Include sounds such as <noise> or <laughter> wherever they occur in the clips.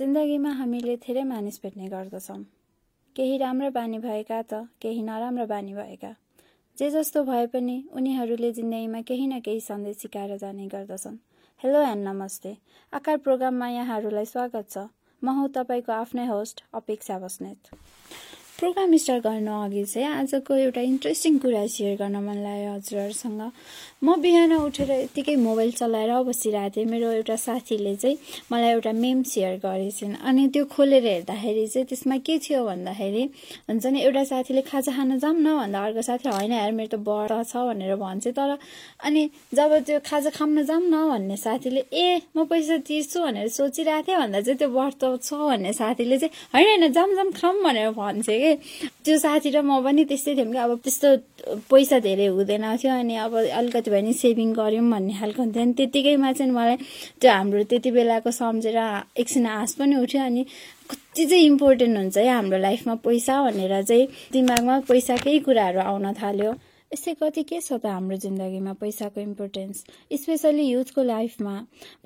जिन्दगीमा हामीले धेरै मानिस भेट्ने गर्दछौँ। केही राम्रो बानी भएका त केही नराम्रो बानी भएका। जे जस्तो भए पनि उनीहरूले जिन्दगीमा केही न केही सन्देश सिकाएर जाने गर्दछन्। हेलो एन्ड नमस्ते। आकार प्रोग्राममा यहाँहरूलाई स्वागत छ। म हुँ तपाईँको आफ्नै होस्ट अपेक्षा बस्नेत। प्रोग्राम स्टार्ट गर्नु अघि चाहिँ आजको एउटा इन्ट्रेस्टिङ कुरा सेयर गर्न मन लाग्यो हजुरहरूसँग। म बिहान उठेर यत्तिकै मोबाइल चलाएर बसिरहेको थिएँ। मेरो एउटा साथीले चाहिँ मलाई एउटा मेम सेयर गरेछन्। अनि त्यो खोलेर हेर्दाखेरि चाहिँ त्यसमा के थियो भन्दाखेरि हुन्छ नि एउटा साथीले खाजा खान जाऊँ न भन्दा अर्को साथी होइन यार मेरो त व्रत छ भनेर भन्छ। तर अनि जब त्यो खाजा खान जाऊँ न भन्ने साथीले ए म पैसा तिर्छु भनेर सोचिरहेको थिएँ। भन्दा चाहिँ त्यो व्रत छ भन्ने साथीले चाहिँ होइन होइन जाम जाम खाऊँ भनेर भन्छ कि। त्यो साथी र म पनि त्यस्तै थियौँ कि अब त्यस्तो पैसा धेरै हुँदैन थियो अनि अब अलिकति भए नि सेभिङ गऱ्यौँ भन्ने खालको हुन्थ्यो अनि त्यतिकैमा चाहिँ मलाई त्यो हाम्रो त्यति बेलाको सम्झेर एकछिन हाँस पनि उठ्यो अनि कति चाहिँ इम्पोर्टेन्ट हुन्छ है हाम्रो लाइफमा पैसा भनेर चाहिँ दिमागमा पैसाकै कुराहरू आउन थाल्यो। यस्तै कति के छ त हाम्रो जिन्दगीमा पैसाको इम्पोर्टेन्स स्पेसली युथको लाइफमा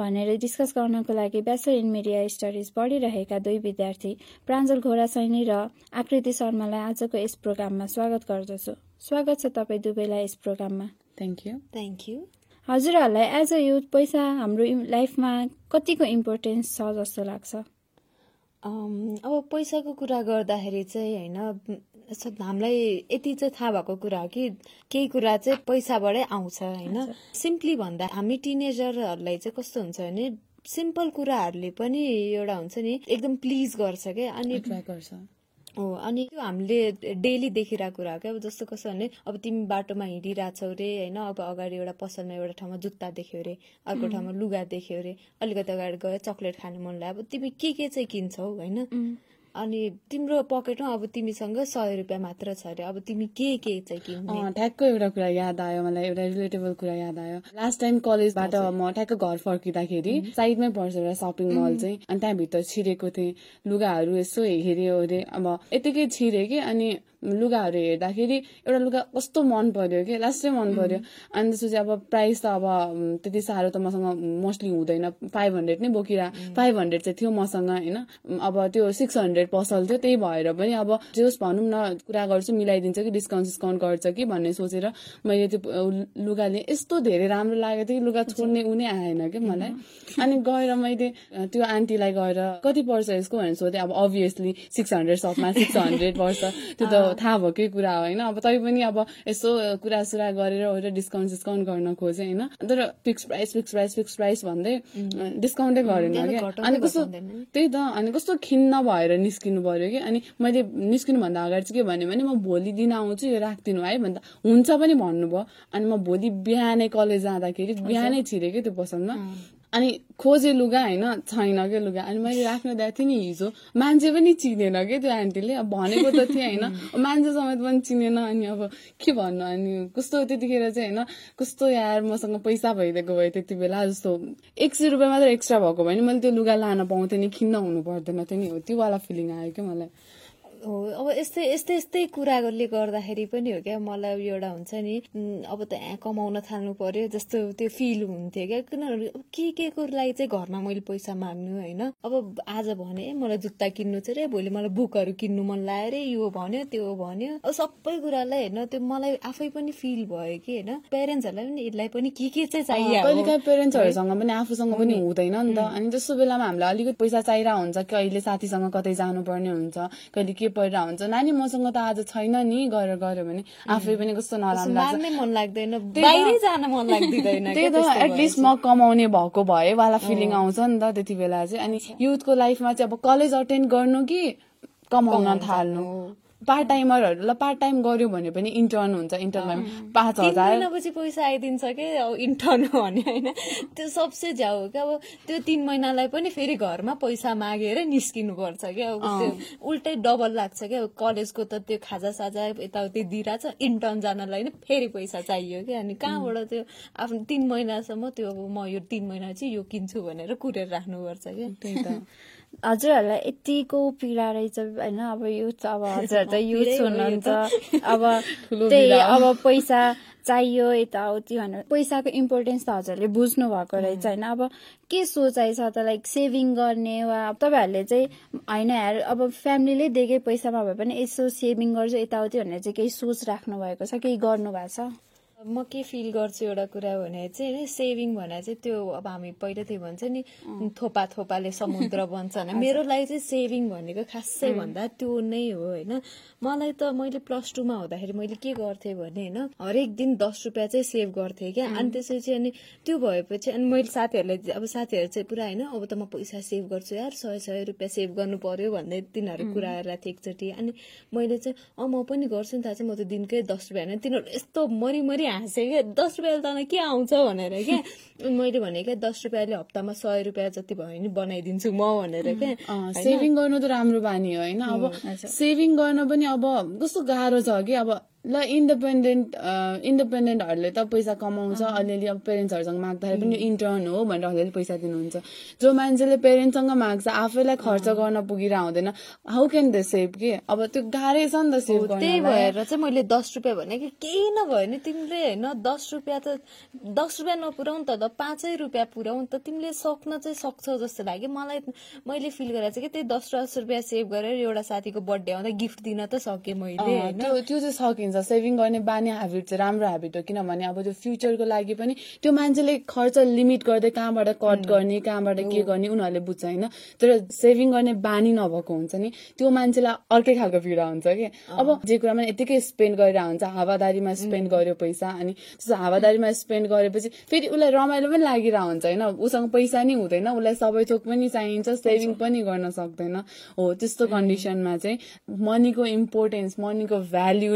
भनेर डिस्कस गर्नको लागि ब्याचलर इन मिडिया स्टडिज पढिरहेका दुई विद्यार्थी प्राञ्जल घोडा सैनी र आकृति शर्मालाई आजको यस प्रोग्राममा स्वागत गर्दछु। स्वागत छ तपाईँ दुवैलाई यस प्रोग्राममा। थ्याङ्क यू थ्याङ्क यू हजुरहरूलाई एज अ युथ पैसा हाम्रो लाइफमा कतिको इम्पोर्टेन्स छ जस्तो लाग्छ? अब पैसाको कुरा गर्दाखेरि चाहिँ होइन हामीलाई यति चाहिँ थाहा भएको कुरा हो कि केही कुरा चाहिँ पैसाबाटै आउँछ होइन? सिम्पली भन्दा हामी टिनेजरहरूलाई चाहिँ कस्तो हुन्छ भने सिम्पल कुराहरूले पनि एउटा हुन्छ नि एकदम प्लिज गर्छ क्या अनि गर्छ। हो अनि त्यो हामीले डेली देखिरहेको कुरा हो क्या। अब जस्तो कसो भने अब तिमी बाटोमा हिँडिरहेछौ रे होइन अब अगाडि एउटा पसलमा एउटा ठाउँमा जुत्ता देख्यो अरे अर्को ठाउँमा लुगा देख्यो अरे अलिकति अगाडि गयो चक्लेट खानु मन लाग्यो। अब तिमी के के चाहिँ किन्छौ होइन? अनि तिम्रो पकेटमा अब तिमीसँग सय रुपियाँ मात्र छ अरे। अब तिमी के के चाहिँ किन्ने? ठ्याक्क एउटा कुरा याद आयो मलाई एउटा रिलेटेबल कुरा याद आयो। लास्ट टाइम कलेजबाट म ठ्याक्क घर फर्किँदाखेरि साइडमै पर्छ एउटा सपिङ मल चाहिँ अनि त्यहाँभित्र छिरेको थिएँ। लुगाहरू यसो हेऱ्यो अरे अब यतिकै छिरे कि अनि लुगाहरू हेर्दाखेरि एउटा लुगा कस्तो मन पर्यो कि लास्टै मन पर्यो। अनि त्यसपछि अब प्राइस त अब त्यति साह्रो त मसँग मोस्टली हुँदैन। फाइभ हन्ड्रेड नै बोकिरह फाइभ हन्ड्रेड चाहिँ थियो मसँग होइन। अब त्यो सिक्स हन्ड्रेड पसल थियो त्यही भएर पनि अब जोस् भनौँ न कुरा गर्छु मिलाइदिन्छ कि डिस्काउन्ट सिस्काउन्ट गर्छ कि भन्ने सोचेर मैले त्यो लुगा लिएँ यस्तो धेरै राम्रो लागेको थियो कि लुगा छोड्ने उनी आएन कि मलाई। अनि गएर मैले त्यो आन्टीलाई गएर कति पर्छ यसको भनेर सोधेँ। अब अभियसली सिक्स हन्ड्रेड सपमा सिक्स हन्ड्रेड पर्छ। त्यो त <laughs> थाहा भएकै कुरा हो होइन? अब तै पनि अब यसो कुरासुरा गरेर ओरेर डिस्काउन्ट सिस्काउन्ट गर्न खोजेँ होइन? तर fix price fix price fix price भन्दै डिस्काउन्टै गरेन क्या? अनि कस्तो त्यही त अनि कस्तो खिन्न भएर निस्किनु पर्यो कि अनि मैले निस्किनुभन्दा अगाडि चाहिँ के भन्यो भने म भोलि दिन आउँछु यो राखिदिनु है? भन्दा हुन्छ पनि भन्नुभयो। अनि म भोलि बिहानै कलेज जाँदाखेरि बिहानै छिरेँ कि त्यो पसलमा अनि खोजे लुगा होइन छैन क्या लुगा? अनि मैले राख्न दिएको थिएँ नि हिजो। मान्छे पनि चिनेन क्या त्यो आन्टीले? अब भनेको त थिएँ होइन। मान्छे समेत पनि चिनेन अनि अब के भन्नु अनि कस्तो त्यतिखेर चाहिँ होइन कस्तो यार मसँग पैसा भइदिएको भए त्यति बेला जस्तो। एक सय रुपियाँ मात्र एक्स्ट्रा भएको भने मैले त्यो लुगा लान पाउँथेँ नि खिन्न हुनु पर्दैन थियो नि। हो त्योवाला फिलिङ आयो क्या मलाई? अब यस्तै यस्तै यस्तै कुराले गर्दाखेरि पनि हो क्या मलाई एउटा हुन्छ नि अब त यहाँ कमाउन थाल्नु पर्यो जस्तो त्यो फिल हुन्थ्यो क्या। किनभने के के को लागि चाहिँ घरमा मैले पैसा माग्नु होइन? अब आज भने मलाई जुत्ता किन्नु छ रे भोलि मलाई बुकहरू किन्नु मन लाग्यो अरे यो भन्यो त्यो भन्यो। अब सबै कुरालाई होइन त्यो मलाई आफै पनि फिल भयो कि होइन? पेरेन्ट्सहरूलाई पनि यसलाई पनि के के चाहिँ चाहियो? कहिले काहीँ पेरेन्ट्सहरूसँग पनि आफूसँग पनि हुँदैन नि त। अनि त्यस्तो बेलामा हामीलाई अलिकति पैसा चाहिरहेको हुन्छ कहिले साथीसँग कतै जानुपर्ने हुन्छ कहिले के परिरहेको हुन्छ नानी मसँग त आज छैन नि गएर गऱ्यो भने। आफै पनि कस्तो नराम्रो लाग्दैन। त्यही त। एटलिस्ट म कमाउने भएको भए वाला फिलिङ आउँछ नि त त्यति बेला चाहिँ। अनि युथको लाइफमा चाहिँ अब कलेज अटेन्ड गर्नु कि कमाउन थाल्नु। पार्ट टाइमरहरूलाई पार्ट टाइम गर्यो भने पनि इन्टर्न हुन्छ इन्टर्नमा पाँच हजार। महिनापछि पैसा आइदिन्छ कि? अब इन्टर्न भने होइन? त्यो सबसे झ्याउ हो क्या अब त्यो तिन महिनालाई पनि फेरि घरमा पैसा मागेर निस्किनु पर्छ क्या अब त्यो उल्टै डबल लाग्छ क्या कलेजको त त्यो खाजा साजा यताउति दिइरहेछ इन्टर्न जानलाई नै फेरि पैसा चाहियो क्या अनि कहाँबाट त्यो आफ्नो तिन महिनासम्म त्यो अब म यो तिन महिना चाहिँ यो किन्छु भनेर कुरेर राख्नुपर्छ क्या त्यही त। <laughs> हजुरहरूलाई यतिको पीडा रहेछ होइन? अब युथ अब हजुरहरू त युथ हुनुहुन्छ अब <laughs> त्यही अब पैसा चाहियो यताउति भनेर। पैसाको इम्पोर्टेन्स त हजुरले बुझ्नु भएको रहेछ होइन? अब के सोचाइ छ त लाइक सेभिङ गर्ने वा तपाईँहरूले चाहिँ होइन यार अब फ्यामिलीले दिएकै पैसामा भए पनि यसो सेभिङ गर्छु यताउति भनेर चाहिँ केही सोच राख्नु भएको छ केही गर्नु भएको छ? म के फिल गर्छु एउटा कुरा भने चाहिँ सेभिङ भने चाहिँ त्यो अब हामी पहिलातिर भन्छ नि थोपा थोपाले समुद्र <laughs> बन्छ होइन मेरो लागि चाहिँ सेभिङ भनेको खासै भन्दा त्यो नै हो होइन। मलाई त मैले प्लस टूमा हुँदाखेरि मैले के गर्थेँ भने होइन हरेक दिन दस रुपियाँ चाहिँ सेभ गर्थेँ क्या। अनि त्यसपछि अनि त्यो भएपछि अनि मैले साथीहरूलाई अब साथीहरू चाहिँ पुरा होइन अब त म पैसा सेभ गर्छु यार सय सय रुपियाँ सेभ गर्नु पर्यो भन्दै तिनीहरू कुरा गरेर थिएँ एकचोटि अनि मैले चाहिँ अँ म पनि गर्छु नि त चाहिँ म त दिनकै दस रुपियाँ होइन तिनीहरू यस्तो मरिमरि हाँसेँ क्या दस रुपियाँले त के आउँछ भनेर क्या? मैले भने क्या दस रुपियाँले हप्तामा सय रुपियाँ जति भयो भने बनाइदिन्छु म भनेर क्या। सेभिङ गर्नु त राम्रो बानी हो होइन? अब सेभिङ गर्न पनि अब कस्तो गाह्रो छ कि? अब ल इन्डिपेन्डेन्ट इन्डिपेन्डेन्टहरूले त पैसा कमाउँछ अलिअलि अब पेरेन्ट्सहरूसँग माग्दाखेरि पनि इन्टर्न हो भनेर अलिअलि पैसा दिनुहुन्छ। जो मान्छेले पेरेन्ट्ससँग माग्छ आफैलाई खर्च गर्न पुगिरह हुँदैन। हाउ क्यान दे सेभ के अब त्यो गाह्रै छ नि त सेभ त्यही भएर चाहिँ मैले दस रुपियाँ भने कि केही नभयो नि तिमीले होइन दस रुपियाँ त दस रुपियाँ नपुऱ्याउ त पाँचै रुपियाँ पुऱ्याउ त। तिमीले सक्न चाहिँ सक्छौ जस्तो लाग्यो। मलाई मैले फिल गरेर चाहिँ कि त्यही दस दस रुपियाँ सेभ गरेर एउटा साथीको बर्थडे आउँदा गिफ्ट दिन त सकेँ मैले त्यो चाहिँ सकिन्छ। सेभिङ गर्ने बानी हेबिट चाहिँ राम्रो हेबिट हो। किनभने अब त्यो फ्युचरको लागि पनि त्यो मान्छेले खर्च लिमिट गर्दै कहाँबाट कट गर्ने कहाँबाट के गर्ने उनीहरूले बुझ्छ होइन। तर सेभिङ गर्ने बानी नभएको हुन्छ नि। त्यो मान्छेलाई अर्कै खालको पीडा हुन्छ कि? अब जे कुरामा यतिकै स्पेन्ड गरेर हुन्छ हावादारीमा स्पेन्ड गर्यो पैसा अनि त्यस्तो हावादारीमा स्पेन्ड गरेपछि फेरि उसलाई रमाइलो पनि लागिरहेको हुन्छ होइन। उसँग पैसा नि हुँदैन उसलाई सबै थोक पनि चाहिन्छ सेभिङ पनि गर्न सक्दैन। हो त्यस्तो कन्डिसनमा चाहिँ मनीको इम्पोर्टेन्स मनीको भ्याल्यु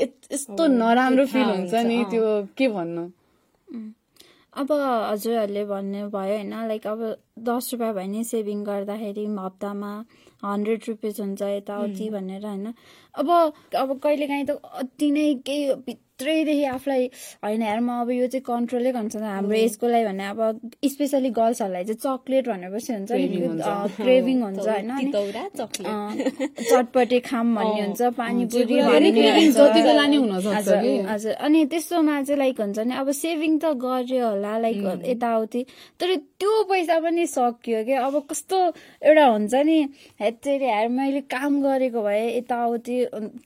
यस्तो नराम्रो फिल हुन्छ नि त्यो के भन्नु? अब हजुरहरूले भन्नु भयो होइन लाइक अब दस रुपियाँ भयो नि सेभिङ गर्दाखेरि हप्तामा हन्ड्रेड रुपिस हुन्छ यताउति भनेर होइन? अब अब कहिलेकाहीँ त अति नै केही भित्रैदेखि आफूलाई होइन यार म अब यो चाहिँ कन्ट्रोलै गर्छ हाम्रो एजको लागि भने अब स्पेसली गर्ल्सहरूलाई चाहिँ चक्लेट भनेपछि हुन्छ नि क्रेभिङ हुन्छ <laughs> होइन? चटपटे खाम भन्ने हुन्छ पानीपुरी हजुर अनि त्यस्तोमा चाहिँ लाइक हुन्छ नि अब सेभिङ त गर्यो होला लाइक यताउति। तर त्यो पैसा पनि सकियो क्या। अब कस्तो एउटा हुन्छ नि हेतेरी यार मैले काम गरेको भए यताउति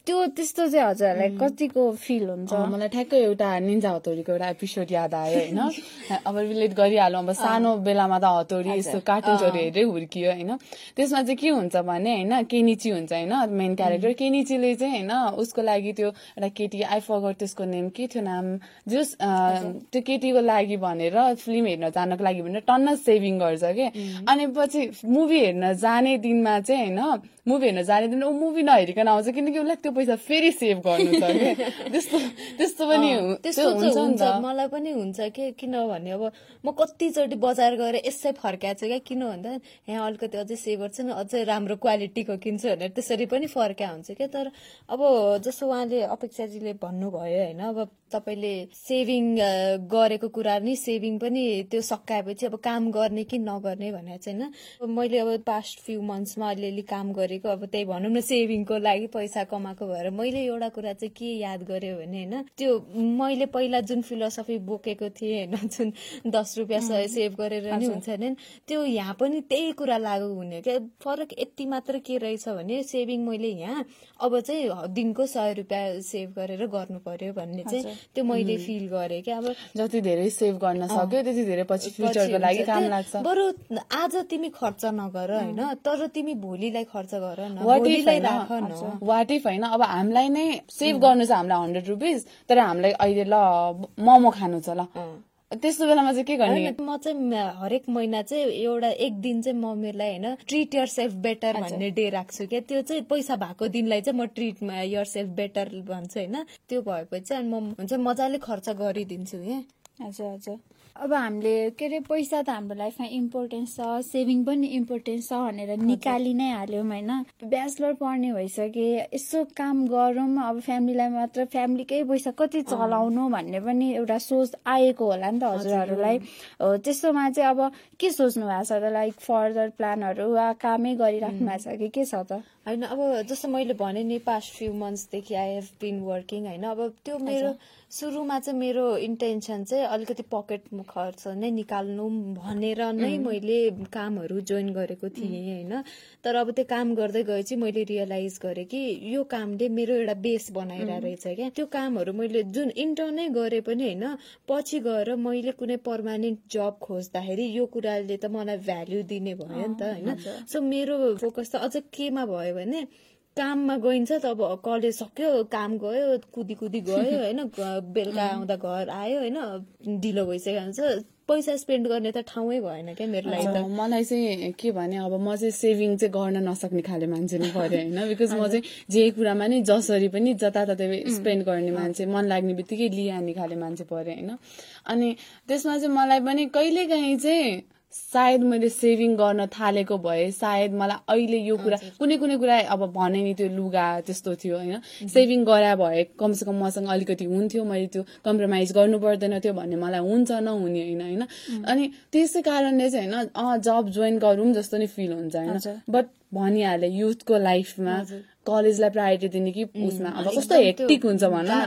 त्यो त्यस्तो चाहिँ हजुरहरूलाई कतिको फिल हुन्छ? मलाई ठ्याक्कै एउटा निन्जा हतोरीको एउटा एपिसोड याद आयो होइन? <laughs> अब रिलेट गरिहालौँ। अब सानो बेलामा त हतोरी यस्तो कार्टुन्सहरू हेरेरै हुर्कियो होइन? त्यसमा चाहिँ के हुन्छ भने होइन केनिची हुन्छ होइन? मेन क्यारेक्टर केनिचीले चाहिँ होइन उसको लागि त्यो एउटा केटी आई फगर त्यसको नेम के थियो नाम? जस त्यो केटीको लागि भनेर फिल्म हेर्न जानको लागि भनेर टन्न सेभिङ गर्छ कि? अनि पछि मुभी हेर्न जाने दिनमा चाहिँ होइन मुभी हेर्न जाने दिन ऊ मुभी नहेरिकन आउँछ किनकि उसलाई त्यो पैसा फेरि सेभ गर्नु छ कि? <laughs> त्यस्तो त्यस्तो पनि त्यस्तो हुन्छ मलाई पनि हुन्छ कि किनभने अब म कतिचोटि बजार गएर यसै फर्काएको छु क्या। किन भन्दा यहाँ अलिकति अझै सेभ गर्छ नि अझै राम्रो क्वालिटीको किन्छु भनेर त्यसरी पनि फर्का हुन्छ क्या। तर अब जस्तो उहाँले अपेक्षाजीले भन्नुभयो होइन अब तपाईँले सेभिङ गरेको कुरा नि सेभिङ पनि त्यो सकाएपछि अब काम गर्ने कि नगर्ने भनेर चाहिँ होइन मैले अब पास्ट फ्यु मन्थ्समा अलिअलि काम गरेको अब त्यही भनौँ न सेभिङको लागि पैसा कमाएको भएर मैले एउटा कुरा चाहिँ के याद गरेँ भने होइन त्यो मैले पहिला जुन फिलोसफी बोकेको थिएँ होइन जुन दस रुपियाँ सय सेभ गरेर नि हुन्छ नि त्यो यहाँ पनि त्यही कुरा लागु हुने क्या। फरक यति मात्र के रहेछ भने सेभिङ मैले यहाँ अब चाहिँ दिनको सय रुपियाँ सेभ गरेर गर्नु पर्यो भन्ने चाहिँ त्यो मैले फिल गरेँ क्या अब जति धेरै सेभ गर्न सक्यो त्यति धेरै पछि फ्युचरको लागि काम लाग्छ। बरु आज तिमी खर्च नगर होइन? तर तिमी भोलिलाई खर्च गर न। वाट इफ होइन? अब हामीलाई नै सेभ गर्नु छ हामीलाई हन्ड्रेड रुपिस तर हामीलाई अहिले ल मोमो खानु छ ल। त्यस्तो बेलामा चाहिँ के गर्ने? म चाहिँ हरेक महिना चाहिँ एउटा एक दिन चाहिँ म मेरोलाई होइन ट्रिट यर सेल्फ बेटर भन्ने डे राख्छु क्या। त्यो चाहिँ पैसा भएको दिनलाई चाहिँ म ट्रिट यर सेल्फ बेटर भन्छु होइन। त्यो भएपछि अनि म हुन्छ मजाले खर्च गरिदिन्छु क्या हजुर हजुर अब हामीले के अरे पैसा त हाम्रो लाइफमा इम्पोर्टेन्स छ सेभिङ पनि इम्पोर्टेन्स छ भनेर निकालि नै हाल्यौँ होइन। ब्याचलर पढ्ने भइसके यसो काम गरौँ अब फ्यामिलीलाई मात्र फ्यामिलीकै पैसा कति चलाउनु भन्ने पनि एउटा सोच आएको होला नि त हजुरहरूलाई। त्यस्तोमा चाहिँ अब के सोच्नु भएको छ त लाइक फर्दर प्लानहरू वा कामै गरिराख्नु भएको छ कि के छ त? होइन अब जस्तो मैले भने नि पास्ट फ्यु मन्थ्सदेखि आई हेभ बिन वर्किङ होइन अब त्यो मेरो सुरुमा चाहिँ मेरो इन्टेन्सन चाहिँ अलिकति पकेट खर्च नै निकाल्नु भनेर नै मैले कामहरू जोइन गरेको थिएँ होइन। तर अब त्यो काम गर्दै गएपछि मैले रियलाइज गरेँ कि यो कामले मेरो एउटा बेस बनाइरहेको रहेछ क्या। त्यो कामहरू मैले जुन इन्टर्नै गरे पनि होइन पछि गएर मैले कुनै पर्मानेन्ट जब खोज्दाखेरि यो कुराले त मलाई भ्याल्यु दिने भयो नि त होइन। सो मेरो फोकस त अझ केमा भयो भने काममा गइन्छ त अब कलेज सक्यो काम गयो कुदी कुदी गयो <laughs> होइन बेलुका आउँदा घर आयो होइन ढिलो भइसकेको हुन्छ। पैसा स्पेन्ड गर्ने त ठाउँै भएन क्या मेरो लागि त। मलाई चाहिँ के भने अब म चाहिँ सेभिङ चाहिँ गर्न नसक्ने खाले मान्छे नै पऱ्यो होइन। बिकज म चाहिँ जे कुरामा नि जसरी पनि जताततै स्पेन्ड गर्ने मान्छे मन लाग्ने बित्तिकै लिइहाल्ने खाले मान्छे पऱ्यो होइन। अनि त्यसमा चाहिँ मलाई पनि कहिलेकाहीँ चाहिँ सायद मैले सेभिङ गर्न थालेको भए सायद मलाई अहिले यो कुरा कुनै कुनै कुरा अब भने नि त्यो लुगा त्यस्तो थियो होइन? सेभिङ गरा भए कमसेकम मसँग अलिकति हुन्थ्यो मैले त्यो कम्प्रोमाइज गर्नु पर्दैन थियो भन्ने मलाई हुन्छ नहुने होइन होइन? अनि त्यसै कारणले चाहिँ होइन अँ जब जोइन गरौँ जस्तो नै फिल हुन्छ होइन? बट भनिहाले युथको लाइफमा कलेजलाई प्रायोरिटी दिने कि उसमा? अब कस्तो हेक्टिक हुन्छ भनौँ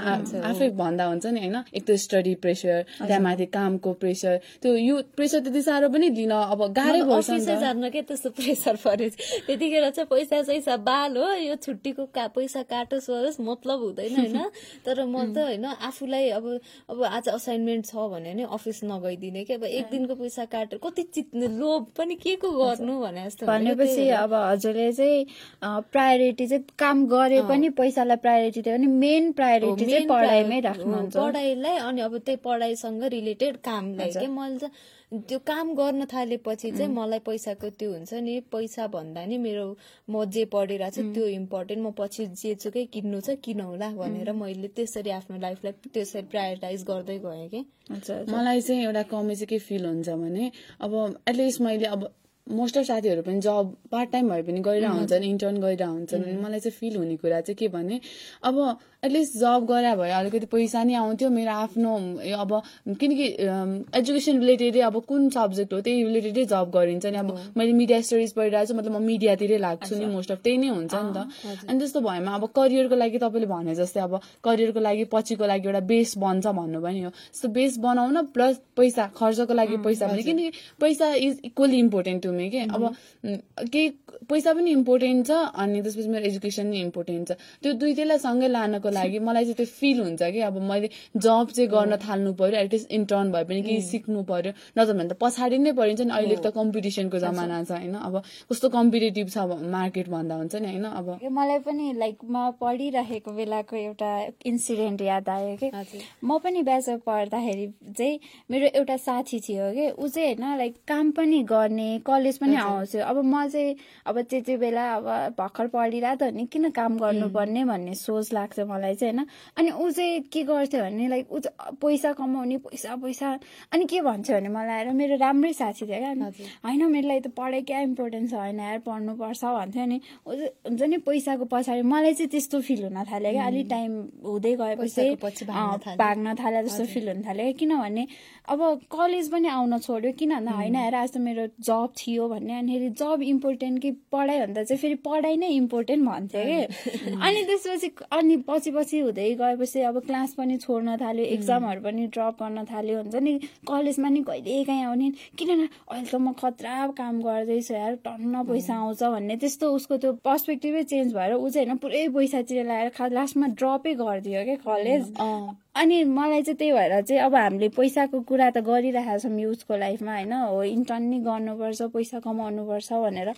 आफै भन्दा हुन्छ नि होइन? एक त स्टडी प्रेसर त्यहाँमाथि कामको प्रेसर। त्यो यो प्रेसर त्यति साह्रो पनि दिन अब गाह्रै पर्छ जान्न के त्यस्तो प्रेसर पऱ्यो? त्यतिखेर चाहिँ पैसा सैसा बाल हो यो छुट्टीको का पैसा काटोस् गरोस् मतलब हुँदैन होइन? <laughs> तर म त होइन आफूलाई अब अब आज असाइनमेन्ट छ भने नि अफिस नगइदिने कि? अब एक दिनको पैसा काटेर कति चित्ने लोभ पनि के को गर्नु भने जस्तो भनेपछि अब हजुरले चाहिँ प्रायोरिटी चाहिँ काम गरे पनि पैसालाई प्रायोरिटी दियो भने मेन प्रायोरिटी चाहिँ पढाइमै राख्नुहुन्छ। पढाइलाई अनि अब त्यही पढाइसँग रिलेटेड कामलाई के मैले त्यो काम गर्न थालेपछि चाहिँ मलाई पैसाको त्यो हुन्छ नि पैसा भन्दा नि मेरो म जे पढिरहेको छु त्यो इम्पोर्टेन्ट म पछि जे चुकै किन्नु छ किनौला भनेर मैले त्यसरी आफ्नो लाइफलाई त्यसरी प्रायोरिटाइज गर्दै गएँ कि। मलाई चाहिँ एउटा कमी चाहिँ के फिल हुन्छ भने अब एटलिस्ट मैले अब मोस्ट अफ साथीहरू पनि जब पार्ट टाइम भए पनि गइरहेको हुन्छन् इन्टर्न गइरहेको हुन्छन् मलाई चाहिँ फिल हुने कुरा चाहिँ के भने अब एटलिस्ट जब गरे भए अलिकति पैसा नि आउँथ्यो मेरो आफ्नो अब किनकि एजुकेसन रिलेटेडै अब कुन सब्जेक्ट हो त्यही रिलेटेडै जब गरिन्छ नि। अब मैले मिडिया स्टडिज पढिरहेको छु मतलब म मिडियातिरै लाग्छु नि मोस्ट अफ त्यही नै हुन्छ नि त। अनि त्यस्तो भएमा अब करियरको लागि तपाईँले भने जस्तै अब करियरको लागि पछिको लागि एउटा बेस बन्छ भन्नु पनि हो। त्यस्तो बेस बनाउन प्लस पैसा खर्चको लागि पैसा पनि किनकि पैसा is equally important to me के? अब केही पैसा पनि इम्पोर्टेन्ट छ अनि त्यसपछि मेरो एजुकेसन नि इम्पोर्टेन्ट छ। त्यो दुइटैलाई सँगै लानको लागि <laughs> मलाई चाहिँ त्यो फिल हुन्छ कि अब मैले जब चाहिँ गर्न थाल्नु पर्यो एटलिस्ट इन्टर्न भए पनि केही सिक्नु पर्यो। नत्र भने त पछाडि नै परिन्छ नि अहिले त कम्पिटिसनको जमाना छ होइन? अब कस्तो कम्पिटेटिभ छ मार्केट भन्दा हुन्छ नि होइन? अब मलाई पनि लाइक म पढिरहेको बेलाको एउटा इन्सिडेन्ट याद आयो कि? म पनि ब्याचलर पढ्दाखेरि चाहिँ मेरो एउटा साथी थियो कि ऊ चाहिँ होइन लाइक काम पनि गर्ने कलेज पनि आउँथ्यो अब म चाहिँ अब त्यति बेला अब भर्खर पढिरहेको त नि किन काम गर्नुपर्ने भन्ने सोच लाग्छ मलाई चाहिँ होइन? अनि ऊ चाहिँ के गर्थ्यो भने लाइक ऊ पैसा कमाउने पैसा पैसा। अनि के भन्छ भने मलाई आएर मेरो राम्रै साथी थियो क्या। होइन मेरो लागि त पढाइ क्या इम्पोर्टेन्ट छ होइन? यार पढ्नुपर्छ भन्थ्यो नि हुन्छ नि पैसाको पछाडि मलाई चाहिँ त्यस्तो फिल हुन थाल्यो क्या। अलिक टाइम हुँदै गएपछि भाग्न थाल्यो। जस्तो फिल हुन थाल्यो क्या। किनभने अब कलेज पनि आउन छोड्यो। किन भन्दा होइन? हेर आज त मेरो जब थियो। भन्ने अनि जब इम्पोर्टेन्ट कि पढाइ भन्दा चाहिँ फेरि पढाइ नै इम्पोर्टेन्ट भन्थ्यो कि? अनि त्यसपछि अनि पछि पछि हुँदै गएपछि अब क्लास पनि छोड्न थाल्यो एक्जामहरू पनि ड्रप गर्न थाल्यो। हुन्छ नि कलेजमा नि कहिले काहीँ आउने। किनभने अहिले त म खतरा काम गर्दैछु यार टन्न पैसा आउँछ भन्ने। त्यस्तो उसको त्यो पर्सपेक्टिभै चेन्ज भएर ऊ चाहिँ होइन पुरै पैसा तिर लगाएर लास्टमा ड्रपै गरिदियो क्या कलेज अनि मलाई चाहिँ त्यही भएर चाहिँ अब हामीले पैसाको कुरा त गरिरहेका छौँ युथको लाइफमा होइन? हो इन्टर्न नै गर्नुपर्छ पैसा कमाउनुपर्छ भनेर।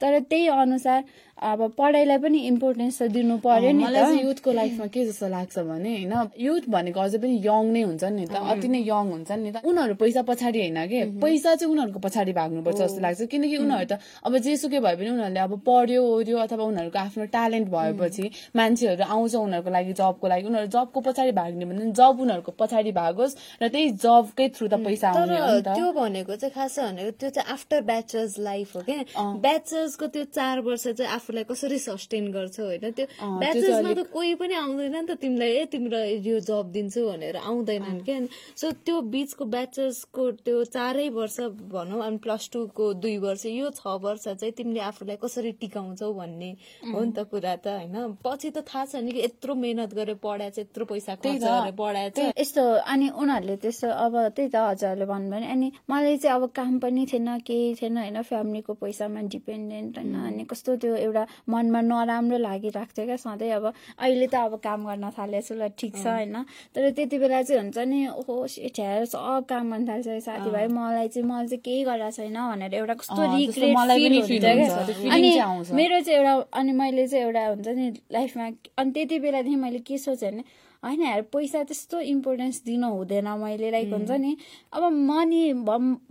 तर त्यही अनुसार अब पढाइलाई पनि इम्पोर्टेन्स त दिनु पर्यो नि मलाई चाहिँ युथको लाइफमा के जस्तो लाग्छ भने होइन? युथ भनेको अझै पनि यङ नै हुन्छ नि त। अति नै यङ हुन्छ नि त। उनीहरू पैसा पछाडि होइन कि? पैसा चाहिँ उनीहरूको पछाडि भाग्नुपर्छ जस्तो लाग्छ। किनकि उनीहरू त अब जेसुकै भए पनि उनीहरूले अब पढ्यो ओऱ्यो अथवा उनीहरूको आफ्नो ट्यालेन्ट भएपछि मान्छेहरू आउँछ उनीहरूको लागि जबको लागि। उनीहरू जबको पछाडि भाग्ने भने जब उनीहरूको पछाडि भागोस् र त्यही जबकै थ्रु त पैसा आउने हो नि त। त्यो भनेको चाहिँ खास भनेको त्यो चाहिँ आफ्टर ब्याचलर्स लाइफ हो क्या ब्याचलर्सको त्यो चार वर्ष चाहिँ आफूलाई कसरी सस्टेन गर्छ होइन? त्यो ब्याचलर्समा त कोही पनि आउँदैन नि त तिमीलाई ए तिम्रो यो जब दिन्छु भनेर आउँदैनन् क्या। सो त्यो बिचको ब्याचलर्सको त्यो चारै वर्ष भनौँ अनि प्लस टूको दुई वर्ष यो छ वर्ष चाहिँ तिमीले आफूलाई कसरी टिकाउँछौ भन्ने हो नि त कुरा त होइन। पछि त थाहा छ नि कि यत्रो मेहनत गरेर पढाए चाहिँ यत्रो पैसा खर्च पढाएछ यस्तो अनि उनीहरूले त्यस्तो अब त्यही त हजुरहरूले भन्नुभयो अनि मलाई चाहिँ अब काम पनि थिएन केही थिएन होइन फ्यामिलीको पैसामा डिपेन्डेन्ट होइन अनि कस्तो त्यो एउटा मनमा नराम्रो लागिरहेको थियो क्या सधैँ अब अहिले त अब काम गर्न थालेछु ल ठिक छ होइन तर त्यति बेला चाहिँ हुन्छ नि ओहो ठ्याएर सब काम गर्न थाल्छ साथीभाइ मलाई चाहिँ मैले चाहिँ केही गरेको छैन भनेर एउटा कस्तो रिग्रेट मलाई फिल हुन्छ क्या। अनि चाहिँ। मेरो चाहिँ एउटा अनि मैले चाहिँ एउटा हुन्छ नि लाइफमा अनि त्यति बेलादेखि मैले के सोचेँ भने होइन यार पैसा त्यस्तो इम्पोर्टेन्स दिनु हुँदैन मैले लाइक हुन्छ नि। अब मनी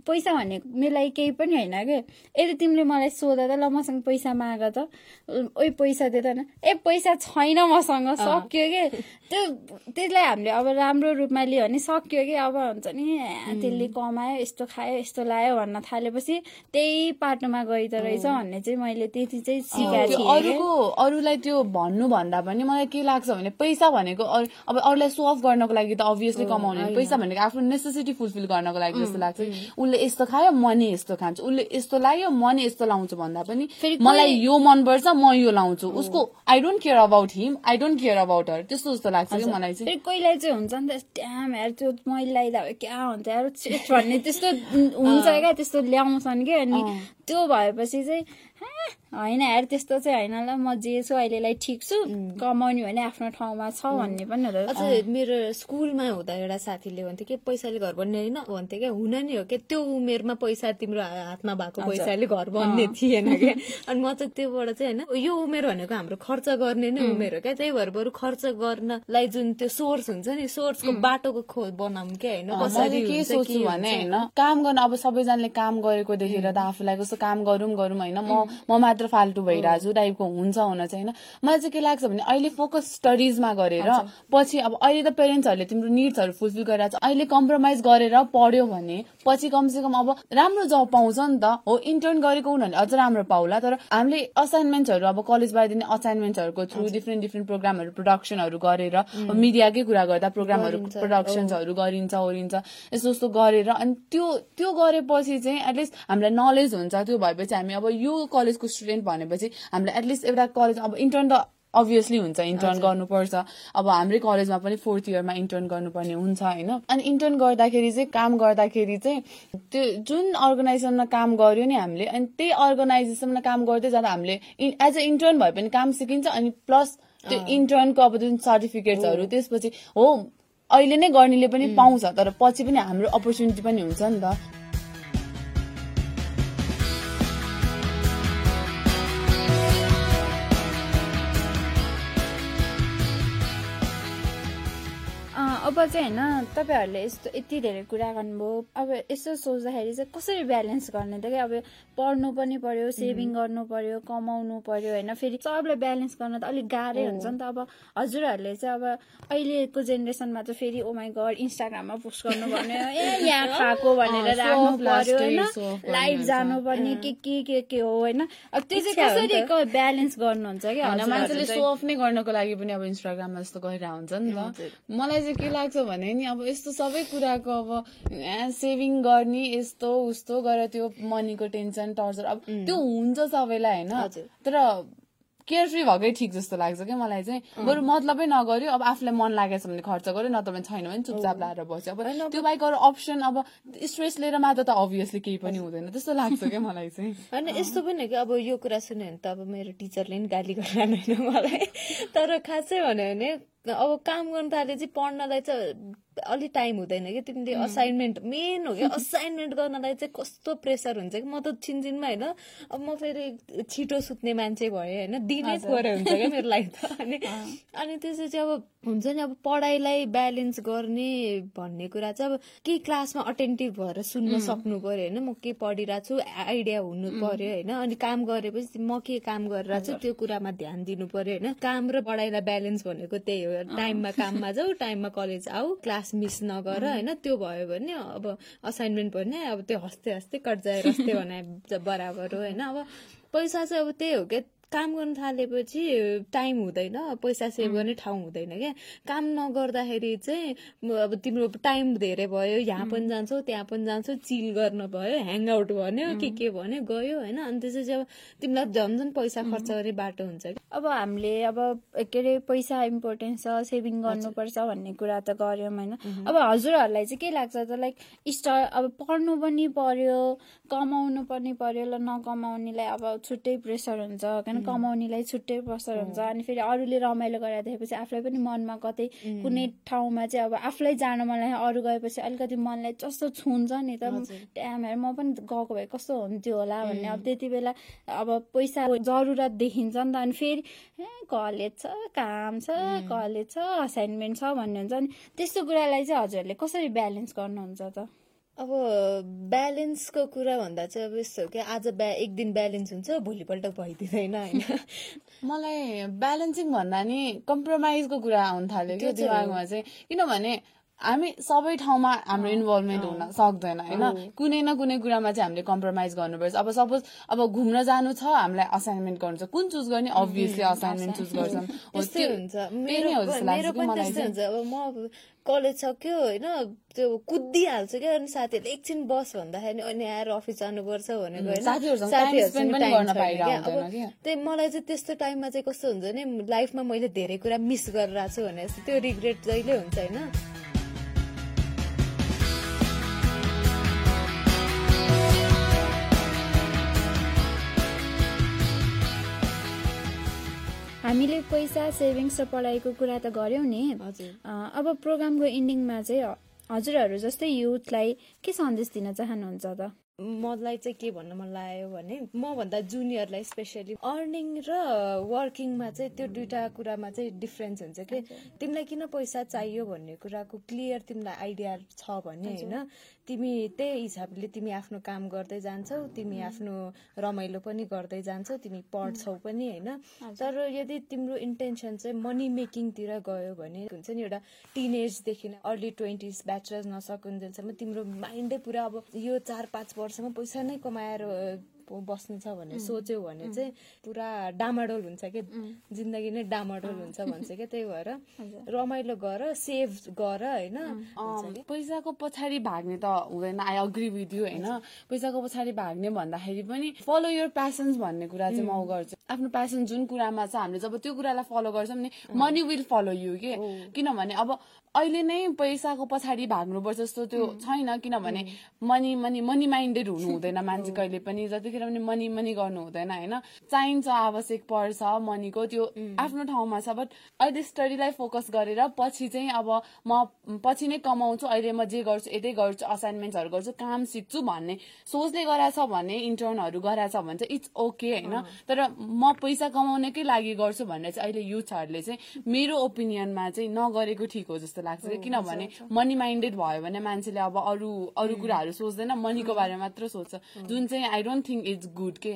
पैसा भने मेरो लागि केही पनि होइन क्या यदि तिमीले मलाई सोध त ल मसँग पैसा माग त। ओइ पैसा दे त न। ए पैसा छैन मसँग सक्यो के? त्यो त्यसलाई हामीले अब राम्रो रूपमा लियो भने सक्यो कि? अब हुन्छ नि त्यसले कमायो यस्तो खायो यस्तो लायो भन्न थालेपछि त्यही पाटोमा गइदो रहेछ भन्ने चाहिँ मैले त्यति चाहिँ सिकाएको अरूको अरूलाई त्यो भन्नु भन्दा पनि मलाई के लाग्छ भने पैसा भनेको अरू- अब अरूलाई सो अफ गर्नको लागि त अभियसली कमाउने। पैसा भनेको आफ्नो नेसेसिटी फुलफिल गर्नको लागि जस्तो लाग्छ। उसले यस्तो खायो म नि यस्तो खान्छु। उसले यस्तो लायो म नि यस्तो लाउँछु भन्दा पनि मलाई यो मनपर्छ म यो लाउँछु। उसको I don't care about him I don't care about her त्यस्तो जस्तो लाग्छ कि मलाई चाहिँ। कोहीलाई चाहिँ हुन्छ नि त ट्याम यार त्यो मैले लगाइदा क्या हुन्छ? यार भन्ने त्यस्तो हुन्छ क्या त्यस्तो ल्याउँछन् कि अनि त्यो भएपछि चाहिँ "हाँ, होइन यार त्यस्तो चाहिँ होइन ल म जे छु अहिलेलाई ठिक छु कमाउने भने आफ्नो ठाउँमा छ भन्ने पनि अझ मेरो स्कुलमा हुँदा एउटा साथीले भन्थ्यो कि पैसाले घर बन्ने होइन? भन्थ्यो क्या हुन नि हो क्या त्यो उमेरमा पैसा तिम्रो हातमा भएको पैसाले घर बन्ने थिएन क्या? अनि म चाहिँ त्योबाट चाहिँ होइन यो उमेर भनेको हाम्रो खर्च गर्ने नै उमेर हो क्या त्यही भएर बरु खर्च गर्नलाई जुन त्यो सोर्स हुन्छ नि सोर्सको बाटोको खोज बनाऊँ क्या होइन? के सोच्छु भने होइन काम गर्न अब सबैजनाले काम गरेको देखेर त आफूलाई कस्तो काम गरौँ गरौँ होइन म म मात्र फाल्टु भइरहेको छु टाइपको हुन्छ हुन चाहिँ होइन। मलाई चाहिँ के लाग्छ भने अहिले फोकस स्टडिजमा गरेर पछि अब अहिले त पेरेन्ट्सहरूले तिम्रो निड्सहरू फुलफिल गरिरहेको छ अहिले कम्प्रोमाइज गरेर पढ्यो भने पछि कमसेकम अब राम्रो जब पाउँछ नि त। हो इन्टर्न गरेको उनीहरूले अझ राम्रो पाउला। तर हामीले असाइनमेन्ट्सहरू अब कलेजबाट दिने असाइनमेन्ट्सहरूको थ्रु डिफ्रेन्ट डिफ्रेन्ट प्रोग्रामहरू प्रोडक्सनहरू गरेर मिडियाकै कुरा गर्दा प्रोग्रामहरू प्रोडक्सन्सहरू गरिन्छ ओरिन्छ। यस्तो यस्तो गरेर अनि त्यो त्यो गरेपछि चाहिँ एटलिस्ट हामीलाई नलेज हुन्छ। त्यो भएपछि हामी अब यो कलेजको स्टुडेन्ट भनेपछि हामीलाई एटलिस्ट एउटा कलेज अब इन्टर्न त अभियसली हुन्छ इन्टर्न गर्नुपर्छ। अब हाम्रै कलेजमा पनि फोर्थ इयरमा इन्टर्न गर्नुपर्ने हुन्छ होइन? अनि इन्टर्न गर्दाखेरि चाहिँ काम गर्दाखेरि चाहिँ त्यो जुन अर्गनाइजेसनमा काम गर्यो नि हामीले अनि त्यही अर्गनाइजेसनमा काम गर्दै जाँदा हामीले एज अ इन्टर्न भए पनि काम सिकिन्छ अनि प्लस त्यो इन्टर्नको अब जुन सर्टिफिकेट्सहरू त्यसपछि हो अहिले नै गर्नेले पनि पाउँछ तर पछि पनि हाम्रो अपर्च्युनिटी पनि हुन्छ नि त। चाहिँ होइन तपाईँहरूले यस्तो यति धेरै कुरा गर्नुभयो। अब यसो सोच्दाखेरि चाहिँ कसरी ब्यालेन्स गर्ने त क्या? अब पढ्नु पनि पर्यो सेभिङ गर्नु पर्यो कमाउनु पर्यो होइन? फेरि सबलाई ब्यालेन्स गर्न त अलिक गाह्रै हुन्छ नि त। अब हजुरहरूले चाहिँ अब अहिलेको जेनेरेसनमा त फेरि ओ माई गड इन्स्टाग्राममा पोस्ट गर्नु भन्यो ए यहाँ खाएको भनेर राख्नु पर्यो होइन? लाइभ। जानुपर्ने के के के के हो होइन? अब त्यो चाहिँ कसरी ब्यालेन्स गर्नुहुन्छ क्या? मान्छेले? सो अफ नै गर्नको लागि पनि अब इन्स्टाग्राममा जस्तो गरिरहेको हुन्छ नि त। मलाई चाहिँ के लाग्छ भने नि अब यस्तो सबै कुराको अब सेभिङ गर्ने यस्तो उस्तो गरेर त्यो मनीको टेन्सन टर्चर अब त्यो हुन्छ सबैलाई होइन। तर केयर फ्री भएकै ठिक जस्तो लाग्छ क्या मलाई चाहिँ। बरु मतलबै नगर्यो अब आफूलाई मन लागेछ भने खर्च गर्यो नत्र भने छैन भने चुपचाप लाएर बस्यो। अब त्यो बाहेक अरू अप्सन अब स्ट्रेस लिएर मात्र त अभियसली केही पनि हुँदैन। त्यस्तो लाग्छ क्या मलाई चाहिँ। होइन यस्तो पनि हो कि अब यो कुरा सुन्यो भने त अब मेरो टिचरले नि गाली गर्दैन होइन मलाई। तर खासै भन्यो भने अब काम गर्नु थाले चाहिँ पढ्नलाई चाहिँ अलिक टाइम हुँदैन कि? तिमीले असाइनमेन्ट मेन हो कि असाइनमेन्ट <laughs> गर्नलाई चाहिँ कस्तो प्रेसर हुन्छ कि? म त छिनछिनमा होइन अब म फेरि छिटो सुत्ने मान्छे भएँ होइन दिनै थोरै हुन्छ क्या <laughs> मेरो लागि त। अनि अनि त्यसपछि अब हुन्छ नि अब पढाइलाई ब्यालेन्स गर्ने भन्ने कुरा चाहिँ अब केही क्लासमा अटेन्टिभ भएर सुन्न सक्नु पर्यो होइन। म के पढिरहेको छु आइडिया हुनु पर्यो होइन। अनि काम गरेपछि म के काम गरिरहेको छु त्यो कुरामा ध्यान दिनु पर्यो होइन। काम र पढाइलाई ब्यालेन्स भनेको त्यही हो। टाइममा काममा जाऊ टाइममा कलेज आऊ क्लास मिस नगर होइन? त्यो भयो भने अब असाइनमेन्ट भने अब त्यो हस्ते हस्ते कट जाएर हस्ते भने बराबर हो होइन? अब पैसा चाहिँ अब त्यही हो क्या काम गर्न थालेपछि टाइम हुँदैन पैसा सेभ गर्ने ठाउँ हुँदैन क्या। काम नगर्दाखेरि चाहिँ अब तिम्रो टाइम धेरै भयो यहाँ पनि जान्छौ त्यहाँ पनि जान्छौ चिल गर्न भयो ह्याङ भन्यो के के भन्यो गयो होइन। अनि त्यसपछि अब तिमीलाई झन् झन् पैसा खर्च गर्ने बाटो हुन्छ अब हामीले अब के अरे पैसा इम्पोर्टेन्स छ सेभिङ गर्नुपर्छ भन्ने कुरा त गऱ्यौँ होइन। अब हजुरहरूलाई चाहिँ के लाग्छ त लाइक इष्ट अब पढ्नु पनि पर्यो कमाउनु पनि पर्यो ल नकमाउनेलाई अब छुट्टै प्रेसर हुन्छ किन कमाउनेलाई छुट्टै प्रेसर हुन्छ। अनि फेरि अरूले रमाइलो गरेर देखेपछि आफूलाई पनि मनमा कतै कुनै ठाउँमा चाहिँ अब आफूलाई जान मलाई अरू गएपछि अलिकति मनलाई जस्तो छुन्छ नि त। ट्यामहरू म पनि गएको भए कस्तो हुन्थ्यो होला भन्ने। अब त्यति बेला अब पैसा जरुरत देखिन्छ नि त। अनि फेरि कलेज छ काम छ कलेज छ असाइनमेन्ट छ भन्ने हुन्छ अनि त्यस्तो कुरालाई चाहिँ हजुरहरूले कसरी ब्यालेन्स गर्नुहुन्छ त? अब ब्यालेन्सको कुरा भन्दा चाहिँ अब यस्तो हो कि आज ब्या एक दिन ब्यालेन्स हुन्छ भोलिपल्ट भइदिँदैन होइन? <laughs> मलाई ब्यालेन्सिङ भन्दा नि कम्प्रोमाइजको कुरा आउनु थाल्यो क्या दिमागमा चाहिँ। किनभने हामी सबै ठाउँमा हाम्रो इन्भल्भमेन्ट हुन सक्दैन होइन? कुनै न कुनै कुरामा चाहिँ हामीले कम्प्रोमाइज गर्नुपर्छ। अब सपोज अब घुम्न जानु छ हामीलाई असाइनमेन्ट गर्नु छ। कुन चुज गर्ने? अभियसली असाइनमेन्ट चुज गर्छौँ म कलेज सक्यो होइन? त्यो कुदिहाल्छु क्या। अनि साथीहरूले एकछिन बस भन्दाखेरि अनि आएर अफिस जानुपर्छ भनेको त्यही मलाई चाहिँ त्यस्तो टाइममा चाहिँ कस्तो हुन्छ भने लाइफमा मैले धेरै कुरा मिस गरेर छु भने त्यो रिग्रेट जहिले हुन्छ होइन? हामीले पैसा सेभिङ्स र पढाइको कुरा त गऱ्यौँ नि। अब प्रोग्रामको इन्डिङमा चाहिँ हजुरहरू जस्तै युथलाई के सन्देश दिन चाहनुहुन्छ त? मलाई चाहिँ के भन्न मन लाग्यो भने म भन्दा जुनियरलाई स्पेसली अर्निङ र वर्किङमा चाहिँ त्यो दुइटा कुरामा चाहिँ डिफ्रेन्स हुन्छ कि तिमीलाई किन पैसा चाहियो भन्ने कुराको क्लियर तिमीलाई आइडिया छ भने होइन तिमी त्यही हिसाबले तिमी आफ्नो काम गर्दै जान्छौ तिमी आफ्नो रमाइलो पनि गर्दै जान्छौ तिमी पढ्छौ पनि होइन। तर यदि तिम्रो इन्टेन्सन चाहिँ मनी मेकिङतिर गयो भने हुन्छ नि एउटा टिन एजदेखि अर्ली ट्वेन्टिज ब्याचलर्स नसकुन्जेलसम्म तिम्रो माइन्डै पुरा अब यो चार पाँच वर्षमा पैसा नै कमाएर बस्नु छ भन्ने सोच्यो भने चाहिँ पुरा डामाडोल हुन्छ कि? जिन्दगी नै डामाडोल हुन्छ भन्छ क्या त्यही भएर रमाइलो गर सेभ गर होइन? पैसाको पछाडि भाग्ने त हुँदैन। आई अग्री विथ यु होइन? पैसाको पछाडि भाग्ने भन्दाखेरि पनि फलो यर प्यासन्स भन्ने कुरा चाहिँ म गर्छु। आफ्नो प्यासन जुन कुरामा छ हामीले जब त्यो कुरालाई फलो गर्छौँ नि मनी विल फलो यु के? किनभने अब अहिले नै पैसाको पछाडि भाग्नुपर्छ जस्तो त्यो छैन किनभने मनी मनी मनी माइन्डेड हुनु <laughs> हुँदैन मान्छे कहिले पनि। जतिखेर पनि मनी मनी गर्नु हुँदैन होइन? चाहिन्छ आवश्यक पर्छ मनीको त्यो आफ्नो ठाउँमा छ बट अहिले स्टडीलाई फोकस गरेर पछि चाहिँ अब म पछि नै कमाउँछु अहिले म जे गर्छु यतै गर्छु असाइनमेन्ट्सहरू गर्छु काम सिक्छु भन्ने सोचले गराएछ भने इन्टर्नहरू गराएछ भने चाहिँ इट्स ओके होइन? तर म पैसा कमाउनकै लागि गर्छु भनेर चाहिँ अहिले युथहरूले चाहिँ मेरो ओपिनियनमा चाहिँ नगरेको ठिक हो जस्तो लाग्छ किनभने मनी माइन्डेड भयो भने मान्छेले अब अरू अरू कुराहरू सोच्दैन मनीको बारेमा मात्र सोच्छ। जुन चाहिँ I don't think it's good के।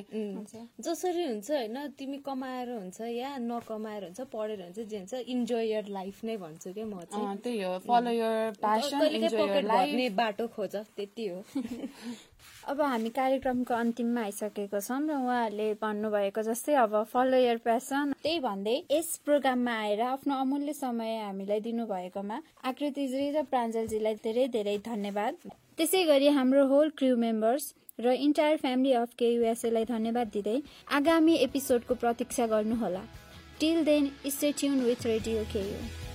जसरी हुन्छ होइन तिमी कमाएर हुन्छ या नकमाएर हुन्छ पढेर हुन्छ जे हुन्छ इन्जोय यर लाइफ नै भन्छु क्या म चाहिँ। त्यही हो। Follow your passion enjoy your life बाटो खोज त्यति हो। <laughs> अब हामी कार्यक्रमको अन्तिममा आइसकेको छौँ र उहाँहरूले भन्नुभएको जस्तै अब फलो यर प्यासन त्यही भन्दै यस प्रोग्राममा आएर आफ्नो अमूल्य समय हामीलाई दिनुभएकोमा आकृतिजी र प्राञ्जलजीलाई धेरै धेरै धन्यवाद। त्यसै गरी हाम्रो होल क्रिउ मेम्बर्स र इन्टायर फ्यामिली अफ केयुएसएलाई धन्यवाद दिँदै आगामी एपिसोडको प्रतीक्षा गर्नुहोला। Till then stay tune with radio KU